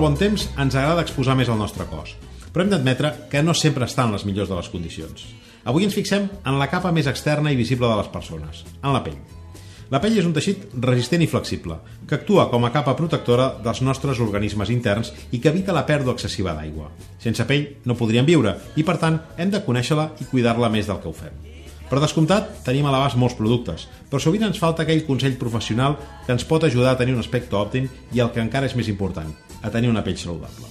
Del bon temps ens agrada exposar més el nostre cos, però hem d'admetre que no sempre està en les millors de les condicions. Avui ens fixem en la capa més externa i visible de les persones, en la pell. La pell és un teixit resistent i flexible, que actua com a capa protectora dels nostres organismes interns i que evita la pèrdua excessiva d'aigua. Sense pell no podríem viure i, per tant, hem de conèixer-la i cuidar-la més del que ho fem. Per descomptat, tenim a l'abast molts productes, però sovint ens falta aquell consell professional que ens pot ajudar a tenir un aspecte òptim i el que encara és més important, a tenir una pell saludable.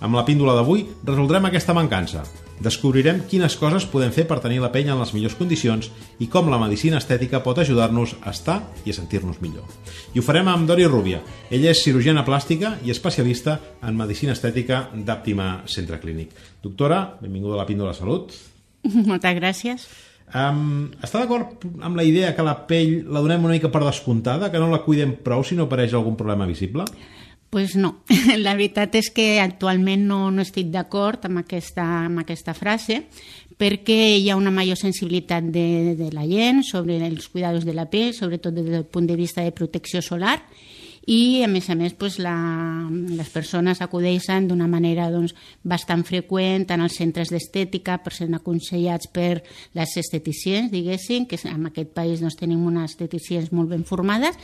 Amb la píndola d'avui resoldrem aquesta mancança. Descobrirem quines coses podem fer per tenir la pell en les millors condicions i com la medicina estètica pot ajudar-nos a estar i a sentir-nos millor. I ho farem amb Dori Rubia. Ella és cirurgiana plàstica i especialista en medicina estètica d'Àptima Centre Clínic. Doctora, benvinguda a la píndola salut. Moltes gràcies. Um, està d'acord amb la idea que la pell la donem una mica per descomptada, que no la cuidem prou si no apareix algun problema visible? pues no, la veritat és que actualment no, no estic d'acord amb, aquesta, amb aquesta frase perquè hi ha una major sensibilitat de, de la gent sobre els cuidados de la pell, sobretot des del punt de vista de protecció solar i a més a més pues, la, les persones acudeixen d'una manera doncs, bastant freqüent en els centres d'estètica per ser aconsellats per les esteticients, diguéssim, que en aquest país doncs, tenim unes esteticients molt ben formades,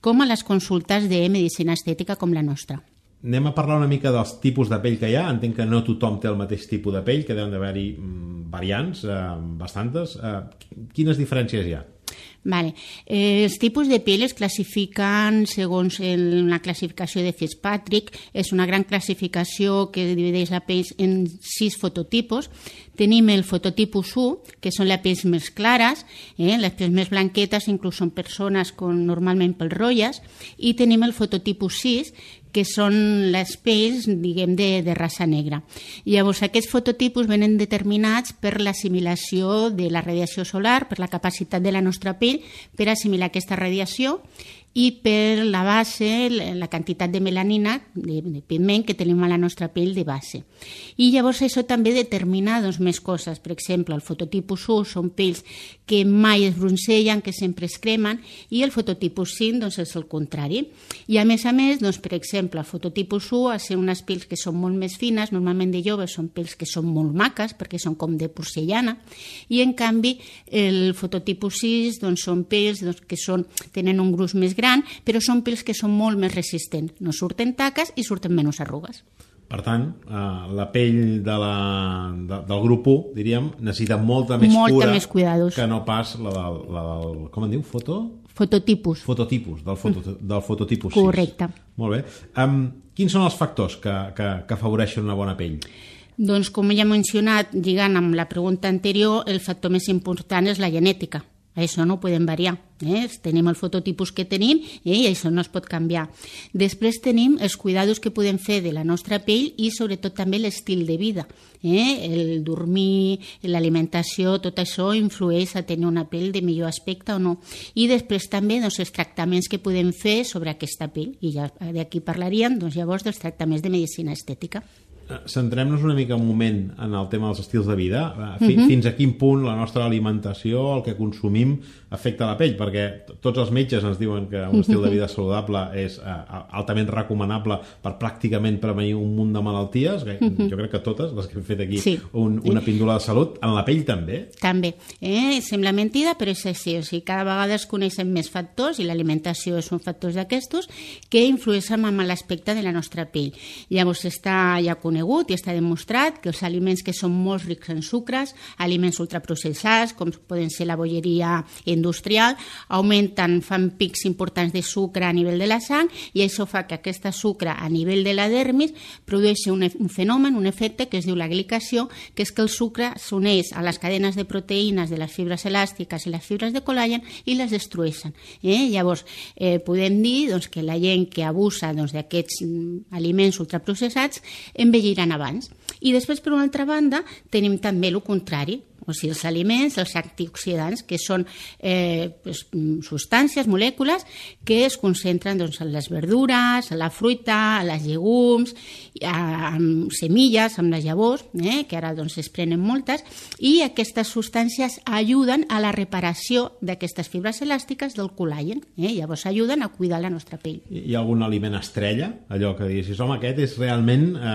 com a les consultes de medicina estètica com la nostra. Anem a parlar una mica dels tipus de pell que hi ha. Entenc que no tothom té el mateix tipus de pell, que deuen d'haver-hi mm, variants, eh, bastantes. Eh, quines diferències hi ha? Vale. Eh, els tipus de pell es classifiquen segons el, una classificació de Fitzpatrick. És una gran classificació que divideix la pell en sis fototipos. Tenim el fototipus 1, que són les pells més clares, eh? les pells més blanquetes inclús són persones con normalment pels rotlles, i tenim el fototipus 6, que són les pells, diguem, de, de raça negra. Llavors, aquests fototipus venen determinats per l'assimilació de la radiació solar, per la capacitat de la nostra pell per assimilar aquesta radiació i per la base, la quantitat de melanina, de, de pigment que tenim a la nostra pell de base. I llavors això també determina doncs, més coses. Per exemple, el fototipus 1 són pells que mai es broncellen, que sempre es cremen, i el fototipus 5 doncs, és el contrari. I a més a més, doncs, per exemple, el fototipus 1 ha ser unes pells que són molt més fines, normalment de joves són pells que són molt maques, perquè són com de porcellana, i en canvi el fototipus 6 doncs, són pells doncs, que són, tenen un gruix més gran gran, però són pels que són molt més resistents. No surten taques i surten menys arrugues. Per tant, eh, la pell de la, de, del grup 1, diríem, necessita molta més molta cura més cuidados. que no pas la del, la del... Com en diu? Foto? Fototipus. Fototipus, del, foto, del fototipus 6. Correcte. Molt bé. Um, quins són els factors que, que, que afavoreixen una bona pell? Doncs, com ja he mencionat, lligant amb la pregunta anterior, el factor més important és la genètica. Això no ho podem variar. Eh? Tenim el fototipus que tenim eh? i això no es pot canviar. Després tenim els cuidados que podem fer de la nostra pell i sobretot també l'estil de vida. Eh? El dormir, l'alimentació, tot això influeix a tenir una pell de millor aspecte o no. I després també doncs, els tractaments que podem fer sobre aquesta pell. I ja d'aquí parlaríem doncs, llavors dels tractaments de medicina estètica. Eh, centrem-nos una mica un moment en el tema dels estils de vida. Eh, fi, uh mhm. -huh. Fins a quin punt la nostra alimentació, el que consumim, afecta la pell? Perquè tots els metges ens diuen que un estil de vida saludable és uh, altament recomanable per pràcticament prevenir un munt de malalties. Que mhm. Jo crec que totes, les que hem fet aquí, sí. un, una píndola de salut. En la pell també? També. Eh? Sembla mentida, però és així. O sigui, cada vegada es coneixen més factors i l'alimentació és un factor d'aquestos que influeixen en l'aspecte de la nostra pell. Llavors està ja conegut i està demostrat que els aliments que són molt rics en sucres, aliments ultraprocessats, com poden ser la bolleria industrial, augmenten, fan pics importants de sucre a nivell de la sang i això fa que aquesta sucre a nivell de la dermis produeixi un, un fenomen, un efecte que es diu la glicació, que és que el sucre s'uneix a les cadenes de proteïnes de les fibres elàstiques i les fibres de col·làgen i les destrueixen. Eh? Llavors, eh, podem dir doncs, que la gent que abusa doncs, d'aquests doncs, aliments ultraprocessats envelliran abans. I després, per una altra banda, tenim també el contrari, o sigui, els aliments, els antioxidants, que són eh, pues, substàncies, molècules, que es concentren doncs, en les verdures, en la fruita, en les llegums, amb semilles, amb les llavors, eh, que ara doncs, es prenen moltes, i aquestes substàncies ajuden a la reparació d'aquestes fibres elàstiques del col·làgen. Eh? Llavors ajuden a cuidar la nostra pell. Hi ha algun aliment estrella? Allò que diguessis, home, aquest és realment eh,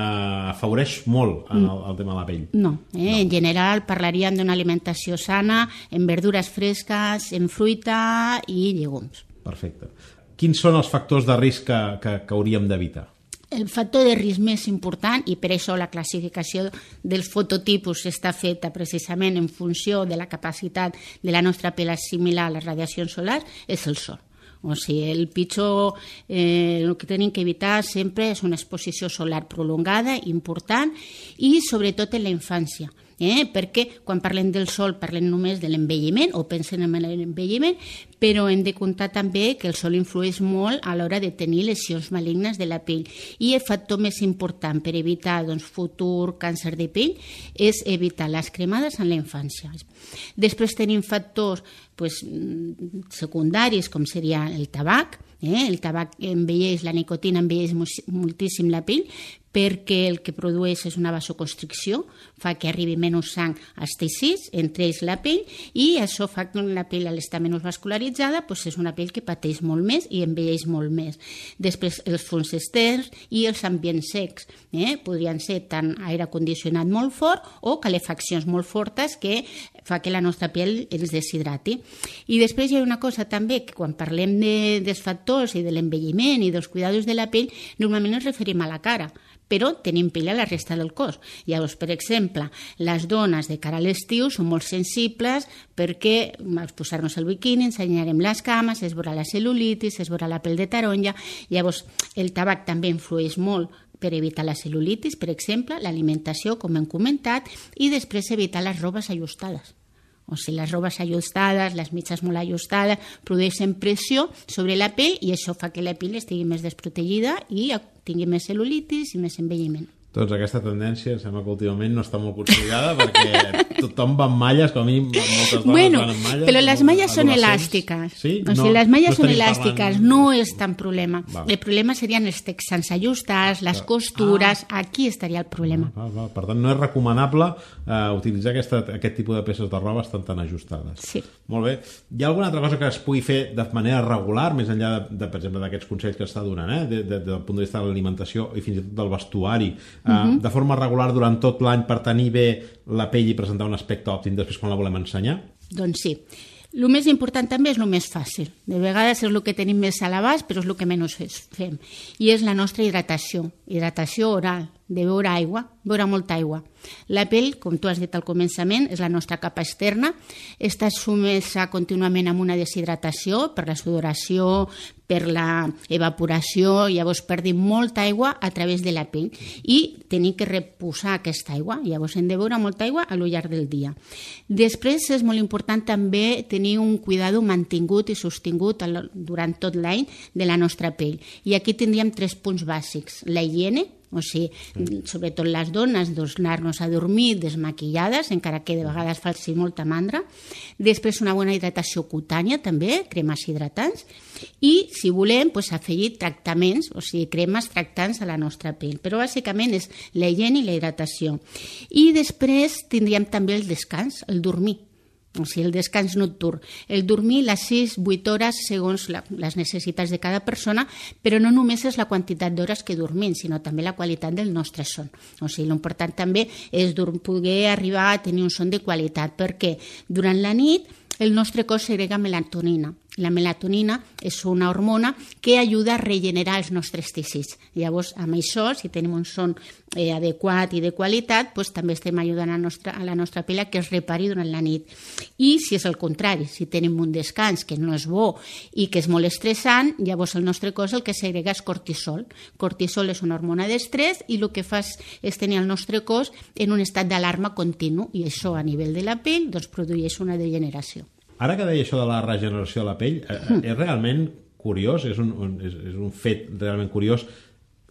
afavoreix molt en el, el tema de la pell. No, eh? no. en general parlaríem d'una alimentació sana, en verdures fresques, en fruita i llegums. Perfecte. Quins són els factors de risc que, que, que hauríem d'evitar? El factor de risc més important, i per això la classificació dels fototipus està feta precisament en funció de la capacitat de la nostra pell assimilar a les radiacions solars, és el sol. O sigui, el pitjor, eh, el que tenim que evitar sempre és una exposició solar prolongada, important, i sobretot en la infància eh? perquè quan parlem del sol parlem només de l'envelliment o pensen en l'envelliment, però hem de comptar també que el sol influeix molt a l'hora de tenir lesions malignes de la pell i el factor més important per evitar doncs, futur càncer de pell és evitar les cremades en la infància. Després tenim factors pues, secundaris com seria el tabac, eh? el tabac envelleix, la nicotina envelleix moltíssim la pell, perquè el que produeix és una vasoconstricció, fa que arribi menys sang als teixits, entre ells la pell, i això fa que la pell, estar menys vascularitzada, doncs és una pell que pateix molt més i envelleix molt més. Després, els fons externs i els ambients secs. Eh? Podrien ser tant aire condicionat molt fort o calefaccions molt fortes que fa que la nostra pell es deshidrati. I després hi ha una cosa també, que quan parlem de, dels factors i de l'envelliment i dels cuidados de la pell, normalment ens referim a la cara però tenim pell a la resta del cos. Llavors, per exemple, les dones de cara a l'estiu són molt sensibles perquè al posar-nos el biquini ens allarem les cames, es veurà la cel·lulitis, es veurà la pell de taronja. Llavors, el tabac també influeix molt per evitar la cel·lulitis, per exemple, l'alimentació, com hem comentat, i després evitar les robes ajustades. O sigui, les robes ajustades, les mitges molt ajustades, produeixen pressió sobre la pell i això fa que la pell estigui més desprotegida i tingui més cel·lulitis i més envelliment. Doncs aquesta tendència em sembla que últimament no està molt consolidada perquè tothom va amb malles, com a mi moltes dones bueno, van amb malles. però les malles són elàstiques. Sí? O sigui, no, les malles no són elàstiques, parlant... no és tan problema. Va. El problema serien els texans ajustats, les costures, ah. aquí estaria el problema. Va, va. Per tant, no és recomanable eh, utilitzar aquesta, aquest tipus de peces de roba estan tan ajustades. Sí. Molt bé. Hi ha alguna altra cosa que es pugui fer de manera regular, més enllà, de, de per exemple, d'aquests consells que està donant, eh? de, de, del punt de vista de l'alimentació i fins i tot del vestuari, uh -huh. de forma regular durant tot l'any per tenir bé la pell i presentar un aspecte òptim després quan la volem ensenyar? Doncs sí. El més important també és el més fàcil. De vegades és el que tenim més a l'abast, però és el que menys fem. I és la nostra hidratació. Hidratació oral, de beure aigua, beure molta aigua. La pell, com tu has dit al començament, és la nostra capa externa, està sumesa contínuament amb una deshidratació per la sudoració, per la evaporació, llavors perdim molta aigua a través de la pell i tenim que reposar aquesta aigua, llavors hem de beure molta aigua a llarg del dia. Després és molt important també tenir un cuidado mantingut i sostingut durant tot l'any de la nostra pell. I aquí tindríem tres punts bàsics. La higiene, o sigui, sobretot les dones, doncs, anar-nos a dormir desmaquillades, encara que de vegades faci molta mandra. Després una bona hidratació cutània, també, cremes hidratants. I, si volem, doncs, afegir tractaments, o sigui, cremes tractants a la nostra pell. Però, bàsicament, és la higiene i la hidratació. I després tindríem també el descans, el dormir o sigui, el descans nocturn, el dormir les 6-8 hores segons la, les necessitats de cada persona, però no només és la quantitat d'hores que dormim, sinó també la qualitat del nostre son. O sigui, l'important també és poder arribar a tenir un son de qualitat, perquè durant la nit el nostre cos segrega melatonina La melatonina és una hormona que ajuda a regenerar els nostres teixits. Llavors, amb això, si tenim un son eh, adequat i de qualitat, doncs, també estem ajudant a, nostra, a la nostra pell que es repari durant la nit. I si és el contrari, si tenim un descans que no és bo i que és molt estressant, llavors el nostre cos el que segrega és cortisol. Cortisol és una hormona d'estrès i el que fa és tenir el nostre cos en un estat d'alarma continu i això a nivell de la pell doncs, produeix una degeneració. Ara que deia això de la regeneració de la pell, eh, eh, és realment curiós, és un, un, és, és un fet realment curiós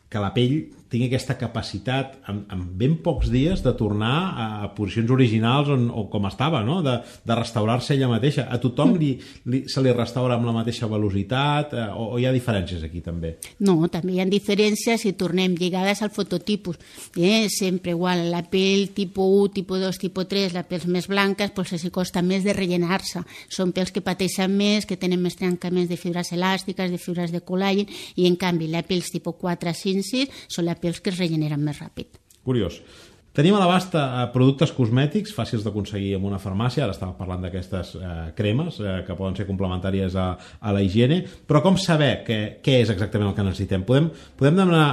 que la pell tingui aquesta capacitat en, en ben pocs dies de tornar a posicions originals on, o com estava, no? de, de restaurar-se ella mateixa. A tothom li, li, se li restaura amb la mateixa velocitat eh, o, o hi ha diferències aquí també? No, també hi ha diferències si tornem lligades al fototipus. Eh? Sempre igual, la pell tipus 1, tipus 2, tipus 3, les pels més blanques, pues, els costa més de rellenar-se. Són pels que pateixen més, que tenen més trencaments de fibres elàstiques, de fibres de col·làgen, i en canvi la pell tipus 4, 5, 6 són la pels que es regeneren més ràpid. Curiós. Tenim a l'abast eh, productes cosmètics fàcils d'aconseguir en una farmàcia, ara estava parlant d'aquestes eh, cremes eh, que poden ser complementàries a, a la higiene, però com saber què, què és exactament el que necessitem? Podem, podem demanar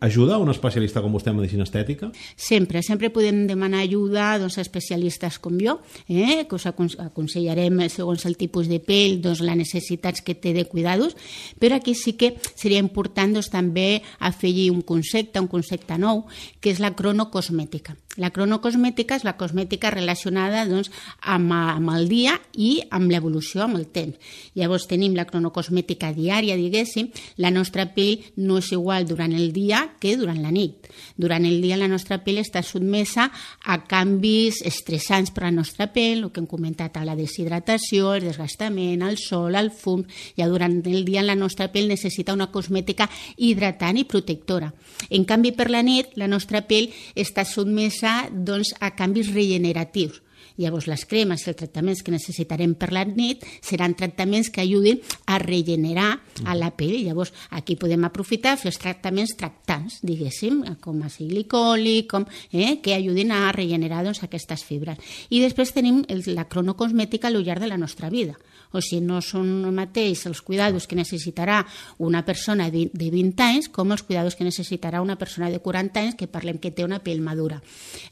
ajuda un especialista com vostè en medicina estètica? Sempre, sempre podem demanar ajuda doncs, especialistes com jo, eh, que us aconsellarem segons el tipus de pell, doncs, les necessitats que té de cuidados, però aquí sí que seria important doncs, també afegir un concepte, un concepte nou, que és la cronocosmètica. La cronocosmètica és la cosmètica relacionada doncs, amb, amb el dia i amb l'evolució amb el temps. Llavors tenim la cronocosmètica diària, diguéssim, la nostra pell no és igual durant el dia que durant la nit. Durant el dia la nostra pell està sotmesa a canvis estressants per a la nostra pell, el que hem comentat, a la deshidratació, el desgastament, el sol, el fum. Ja durant el dia la nostra pell necessita una cosmètica hidratant i protectora. En canvi, per la nit, la nostra pell està sotmesa doncs, a canvis regeneratius Llavors, les cremes i els tractaments que necessitarem per la nit seran tractaments que ajudin a regenerar a la pell. Llavors, aquí podem aprofitar fer els tractaments tractants, diguéssim, com a glicòlic, com, eh, que ajudin a regenerar doncs, aquestes fibres. I després tenim el, la cronocosmètica al llarg de la nostra vida. O sigui, no són el mateix els cuidados que necessitarà una persona de 20 anys com els cuidados que necessitarà una persona de 40 anys que parlem que té una pell madura.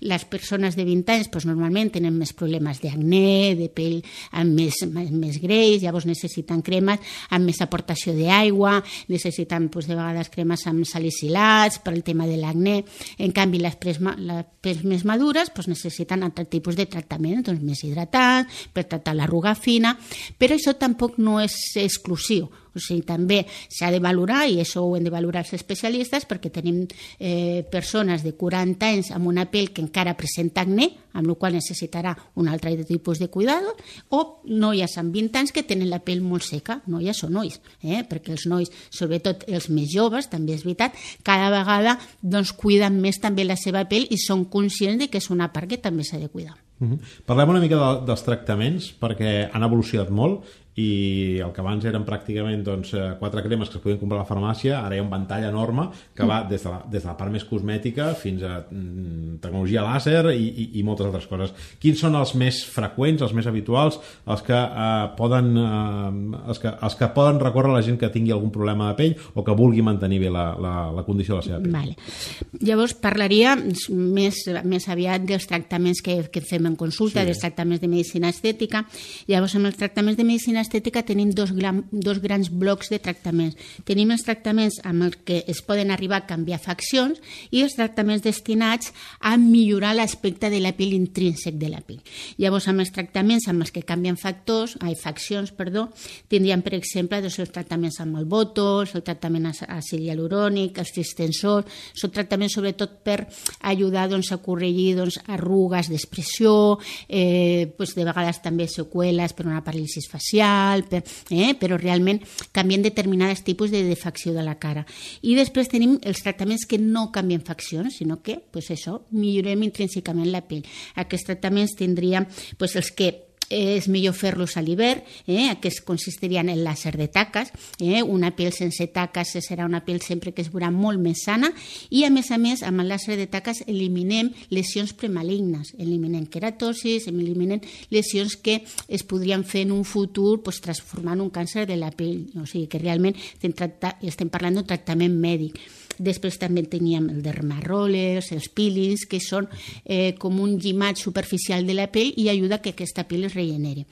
Les persones de 20 anys doncs, normalment tenen més problemes d'acné, de pell amb més, més, més greix, llavors necessiten cremes amb més aportació d'aigua, necessiten doncs, de vegades cremes amb salicilats per al tema de l'acné. En canvi, les pells, les pells més madures doncs, necessiten altre tipus de tractament, doncs, més hidratats, per tractar l'arruga fina, però això tampoc no és exclusiu. O sigui, també s'ha de valorar, i això ho hem de valorar els especialistes, perquè tenim eh, persones de 40 anys amb una pell que encara presenta acné, amb la qual necessitarà un altre tipus de cuidado, o noies amb 20 anys que tenen la pell molt seca, noies o nois, eh? perquè els nois, sobretot els més joves, també és veritat, cada vegada doncs, cuiden més també la seva pell i són conscients de que és una part que també s'ha de cuidar. Uh -huh. Parlem una mica de, dels tractaments perquè han evolucionat molt i el que abans eren pràcticament doncs, eh, quatre cremes que es podien comprar a la farmàcia, ara hi ha un ventall enorme que va des de la, des de la part més cosmètica fins a mm, tecnologia làser i, i, i moltes altres coses. Quins són els més freqüents, els més habituals, els que, eh, poden, eh, els que, els que poden recórrer la gent que tingui algun problema de pell o que vulgui mantenir bé la, la, la condició de la seva pell? Vale. Llavors parlaria més, més aviat dels tractaments que, que fem en consulta, sí. dels tractaments de medicina estètica. Llavors, amb els tractaments de medicina estètica tenim dos, gran, dos grans blocs de tractaments. Tenim els tractaments amb els que es poden arribar a canviar faccions i els tractaments destinats a millorar l'aspecte de la pell intrínsec de la pell. Llavors, amb els tractaments amb els que canvien factors, ai, faccions, perdó, tindríem, per exemple, doncs, els tractaments amb el botox, el tractament àcid hialurònic, els distensors, són tractaments sobretot per ajudar doncs, a corregir doncs, arrugues d'expressió, eh, doncs, de vegades també seqüeles per una paràlisi facial, facial, eh? però realment canvien determinats tipus de defecció de la cara. I després tenim els tractaments que no canvien faccions, sinó que, pues això, millorem intrínsecament la pell. Aquests tractaments tindríem pues, els que és millor fer-los a l'hivern, eh, que consistirien en làser de taques. Eh, una pell sense taques serà una pell sempre que es veurà molt més sana i, a més a més, amb el làser de taques eliminem lesions premalignes, eliminem queratosis, eliminem lesions que es podrien fer en un futur pues, transformant un càncer de la pell. O sigui que realment estem, estem parlant d'un tractament mèdic. Després també teníem el dermarollers, els peelings, que són eh, com un llimat superficial de la pell i ajuda que aquesta pell es regeneri.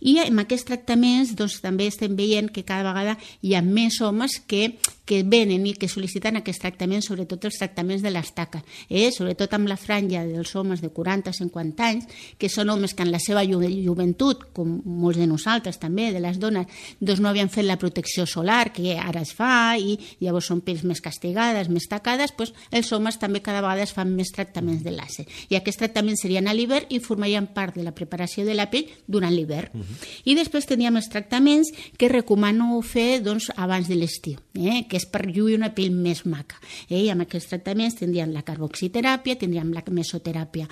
I amb aquests tractaments doncs, també estem veient que cada vegada hi ha més homes que, que venen i que sol·liciten aquests tractaments, sobretot els tractaments de l'estaca, eh? sobretot amb la franja dels homes de 40-50 anys, que són homes que en la seva ju joventut, com molts de nosaltres també, de les dones, doncs no havien fet la protecció solar, que ara es fa, i llavors són pells més castigades, més tacades, doncs els homes també cada vegada es fan més tractaments de làser. I aquests tractaments serien a l'hivern i formarien part de la preparació de la pell durant l'hivern. Uh -huh. I després teníem els tractaments que recomano fer doncs, abans de l'estiu, eh? que és per lluir una pell més maca. Eh? I amb aquests tractaments tindríem la carboxiteràpia, tindríem la mesoteràpia.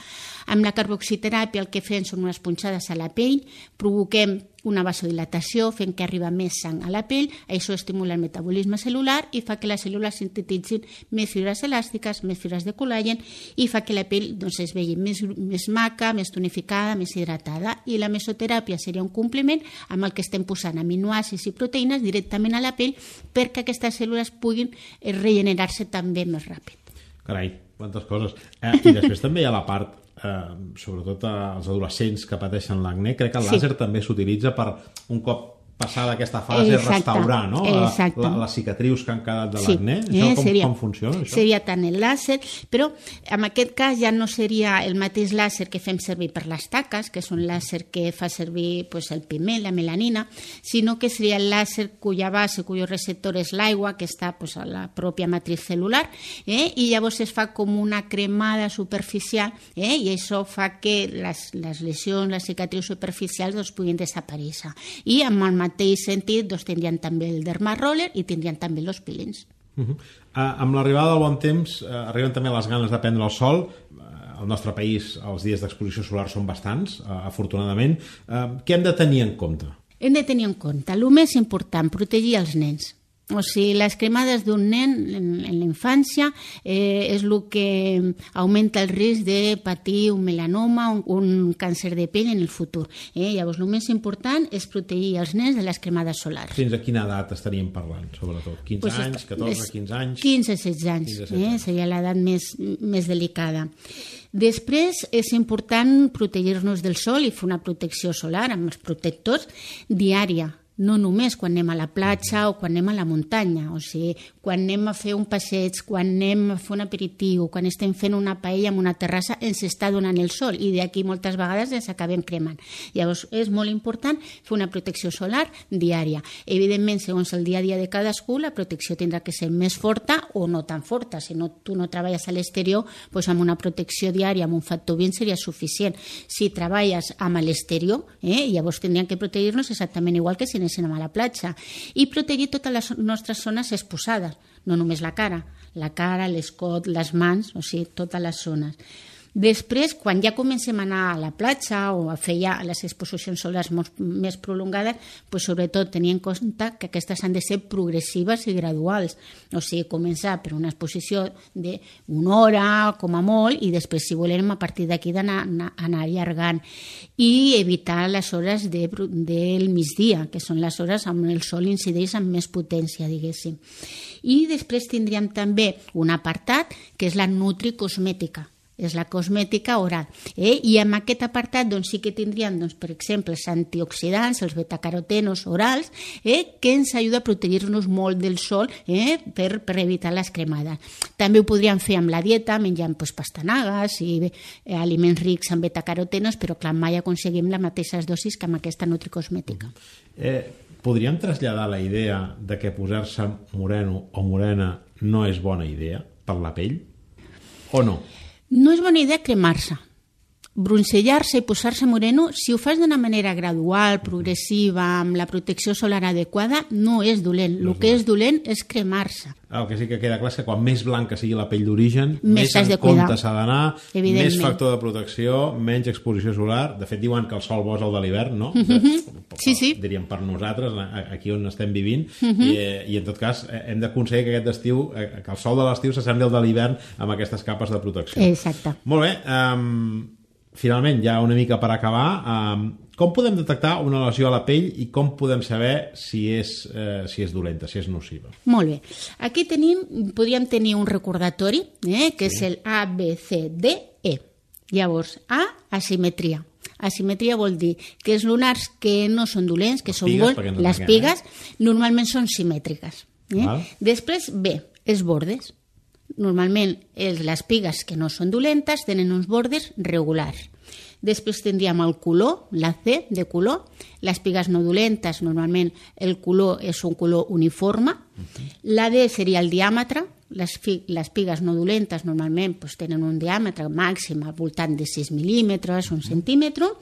Amb la carboxiteràpia el que fem són unes punxades a la pell, provoquem una vasodilatació fent que arriba més sang a la pell, això estimula el metabolisme celular i fa que les cèl·lules sintetitzin més fibres elàstiques, més fibres de col·làgen i fa que la pell doncs, es vegi més, més maca, més tonificada, més hidratada i la mesoteràpia seria un compliment amb el que estem posant aminoàcids i proteïnes directament a la pell perquè aquestes cèl·lules puguin eh, regenerar-se també més ràpid. Carai, quantes coses. Eh, I després també hi ha la part eh, sobretot als adolescents que pateixen l'acné, crec que el sí. làser també s'utilitza per un cop passar d'aquesta fase Exacte. restaurar no? la, la, les cicatrius que han quedat de sí. l'acné això eh, com, seria, com funciona això? seria tant el làser però en aquest cas ja no seria el mateix làser que fem servir per les taques que és un làser que fa servir pues, el pigment, la melanina sinó que seria el làser cuya base cuyo receptor és l'aigua que està pues, a la pròpia matriz celular eh? i llavors es fa com una cremada superficial eh? i això fa que les, les lesions, les cicatrius superficials doncs, puguin desaparèixer i amb el mateix sentit doncs, tindrien també el dermaroller i tindrien també els peelings. Uh -huh. uh, amb l'arribada del bon temps uh, arriben també les ganes de prendre el sol uh, al nostre país els dies d'exposició solar són bastants, uh, afortunadament uh, què hem de tenir en compte? Hem de tenir en compte, el més important, protegir els nens o sigui, les cremades d'un nen en, en la infància eh, és el que augmenta el risc de patir un melanoma, un, un càncer de pell en el futur. Eh? Llavors, el més important és protegir els nens de les cremades solars. Fins a quina edat estaríem parlant, sobretot? 15 pues anys, 14, 15 anys? 15-16 anys, 15, eh? anys. seria l'edat més, més delicada. Després és important protegir-nos del sol i fer una protecció solar amb els protectors diària, no només quan anem a la platja o quan anem a la muntanya, o sigui, quan anem a fer un passeig, quan anem a fer un aperitiu, quan estem fent una paella en una terrassa, ens està donant el sol i d'aquí moltes vegades ens acabem cremant. Llavors, és molt important fer una protecció solar diària. Evidentment, segons el dia a dia de cadascú, la protecció tindrà que ser més forta o no tan forta. Si no, tu no treballes a l'exterior, doncs amb una protecció diària, amb un factor 20 seria suficient. Si treballes amb l'exterior, eh, llavors tindríem que protegir-nos exactament igual que si anéssim a la platja i protegir totes les nostres zones exposades, no només la cara, la cara, l'escot, les mans, o sigui, totes les zones. Després, quan ja comencem a anar a la platja o a fer ja les exposicions solars més prolongades, pues, sobretot tenir en compte que aquestes han de ser progressives i graduals. O sigui, començar per una exposició d'una hora, com a molt, i després, si volem, a partir d'aquí d'anar anar allargant. I evitar les hores de, del migdia, que són les hores on el sol incideix amb més potència, diguéssim. I després tindríem també un apartat que és la nutricosmètica és la cosmètica oral. Eh? I en aquest apartat doncs, sí que tindríem, doncs, per exemple, els antioxidants, els betacarotenos orals, eh? que ens ajuda a protegir-nos molt del sol eh? per, per evitar les cremades. També ho podríem fer amb la dieta, menjant pues, pastanagues i eh, aliments rics en betacarotenos, però clar, mai aconseguim les mateixes dosis que amb aquesta nutricosmètica. Eh, podríem traslladar la idea de que posar-se moreno o morena no és bona idea per la pell? O no? No és bona idea cremar-se. Broncellar-se i posar-se moreno, si ho fas d'una manera gradual, progressiva, amb la protecció solar adequada, no és dolent. El que és dolent és cremar-se. El que sí que queda clar és que quan més blanca sigui la pell d'origen, Més més en de compte s'ha d'anar, més factor de protecció, menys exposició solar. De fet, diuen que el sol bo és el de l'hivern, no? Mhm. Sí, sí. Diríem per nosaltres, aquí on estem vivint, Mhm. I, eh, i en tot cas eh, hem d'aconseguir que aquest estiu, eh, que el sol de l'estiu s'assembli al de l'hivern amb aquestes capes de protecció. Exacte. Molt bé, um, finalment, ja una mica per acabar, um, com podem detectar una lesió a la pell i com podem saber si és, eh, si és dolenta, si és nociva? Molt bé. Aquí tenim, podríem tenir un recordatori, eh, que sí. és el A, B, C, D, E. Llavors, A, asimetria. Asimetria vol dir que els lunars que no són dolents, que Les són pigues, bons, les entenguem, pigues, normalment són simètriques. Eh? Val. Després, B, els bordes. Normalment, els, les pigues que no són dolentes tenen uns bordes regulars. Després tindríem el color, la C de color. Les pigues no dolentes, normalment el color és un color uniforme. La D seria el diàmetre. Les, les pigues no dolentes normalment doncs, tenen un diàmetre màxim al voltant de 6 mil·límetres, un centímetre.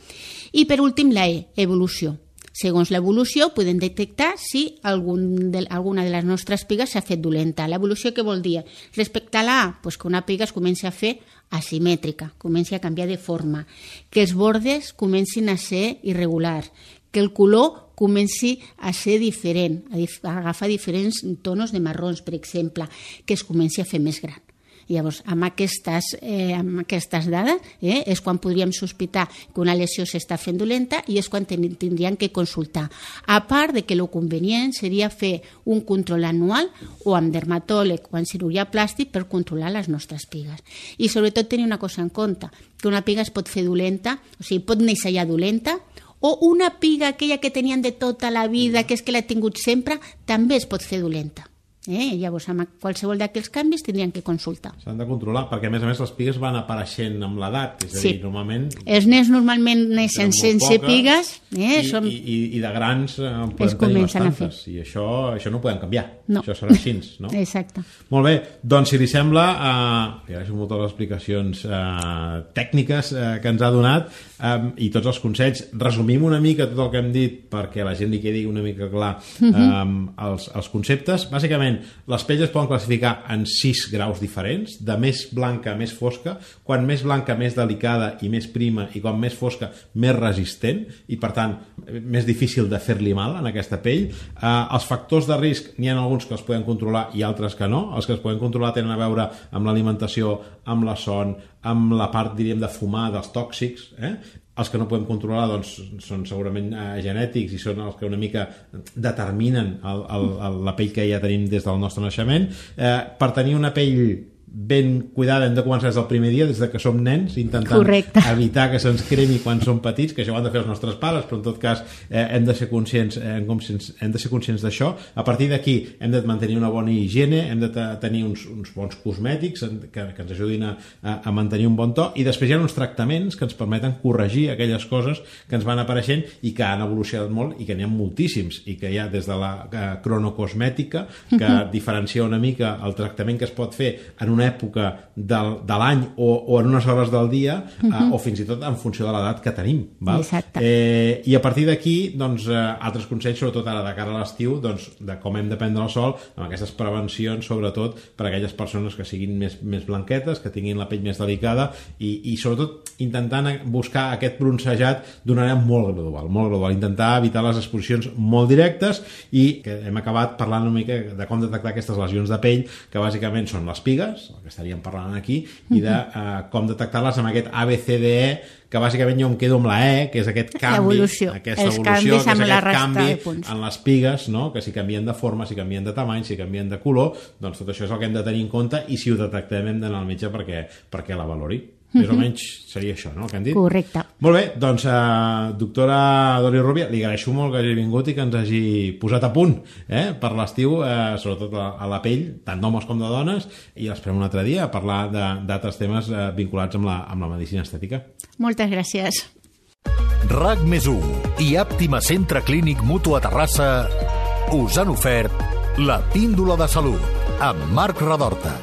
I per últim la E, evolució. Segons l'evolució podem detectar si algun de, alguna de les nostres pigues s'ha fet dolenta. L'evolució què vol dir? Respecte a la A, que una piga es comenci a fer asimètrica, comenci a canviar de forma, que els bordes comencin a ser irregulars, que el color comenci a ser diferent, a, a agafar diferents tonos de marrons, per exemple, que es comenci a fer més gran. Llavors, amb aquestes, eh, amb aquestes dades eh, és quan podríem sospitar que una lesió s'està fent dolenta i és quan tindríem que consultar. A part de que el convenient seria fer un control anual o amb dermatòleg o amb cirurgia plàstic per controlar les nostres pigues. I sobretot tenir una cosa en compte, que una piga es pot fer dolenta, o sigui, pot néixer ja dolenta, o una piga, aquella que tenien de tota la vida, que és que l'ha tingut sempre, també es pot fer dolenta. Eh? Llavors, amb qualsevol d'aquells canvis tindrien que consultar. S'han de controlar, perquè a més a més les pigues van apareixent amb l'edat, és a Sí. dir, normalment... Els nens normalment neixen sense poques, pigues, eh? I, Som... i, i, i de grans eh, en podem Es tenir bastantes, i això, això no ho podem canviar, No. això serà així, no? Exacte. Molt bé, doncs si li sembla, eh, li agraeixo molt les explicacions eh, tècniques eh, que ens ha donat eh, i tots els consells. Resumim una mica tot el que hem dit perquè la gent li quedi una mica clar eh, els, els conceptes. Bàsicament, les pells es poden classificar en sis graus diferents, de més blanca a més fosca, quan més blanca més delicada i més prima, i quan més fosca més resistent, i per tant més difícil de fer-li mal en aquesta pell. Eh, els factors de risc n'hi ha alguns que els podem controlar i altres que no. Els que es poden controlar tenen a veure amb l'alimentació, amb la son, amb la part, diríem, de fumar, dels tòxics, eh? els que no podem controlar doncs, són segurament eh, genètics i són els que una mica determinen el, el, el, la pell que ja tenim des del nostre naixement. Eh, per tenir una pell ben cuidada hem de començar des del primer dia, des de que som nens, intentant Correcte. evitar que se'ns cremi quan som petits, que això ho han de fer els nostres pares, però en tot cas eh, hem de ser conscients eh, hem, de ser conscients d'això. A partir d'aquí hem de mantenir una bona higiene, hem de te- tenir uns, uns bons cosmètics que, que ens ajudin a, a, a mantenir un bon to i després hi ha uns tractaments que ens permeten corregir aquelles coses que ens van apareixent i que han evolucionat molt i que n'hi ha moltíssims i que hi ha des de la eh, cronocosmètica que diferencia una mica el tractament que es pot fer en una època del, de l'any o, o en unes hores del dia eh, o fins i tot en funció de l'edat que tenim val? Exacte. Eh, i a partir d'aquí doncs, eh, altres consells sobretot ara de cara a l'estiu doncs, de com hem de prendre el sol amb aquestes prevencions sobretot per a aquelles persones que siguin més, més blanquetes que tinguin la pell més delicada i, i sobretot intentant buscar aquest bronzejat d'una manera molt gradual, molt gradual, intentar evitar les exposicions molt directes i que hem acabat parlant una mica de com detectar aquestes lesions de pell que bàsicament són les pigues, el que estaríem parlant aquí, i de eh, com detectar-les amb aquest ABCDE que bàsicament jo em quedo amb la E, que és aquest canvi, Evolució. aquesta Els evolució, que és aquest resta canvi en les pigues, no? que si canvien de forma, si canvien de tamany, si canvien de color, doncs tot això és el que hem de tenir en compte i si ho detectem hem d'anar al metge perquè, perquè la valori. Més o menys seria això, no?, el que hem dit? Correcte. Molt bé, doncs, eh, doctora Dori Rubia, li agraeixo molt que hagi vingut i que ens hagi posat a punt eh, per l'estiu, eh, sobretot a, a la pell, tant d'homes com de dones, i esperem un altre dia a parlar de- d'altres temes eh, vinculats amb la, amb la medicina estètica. Moltes gràcies. RAC més 1 i Àptima Centre Clínic Mutu a Terrassa us han ofert la píndola de salut amb Marc Radorta.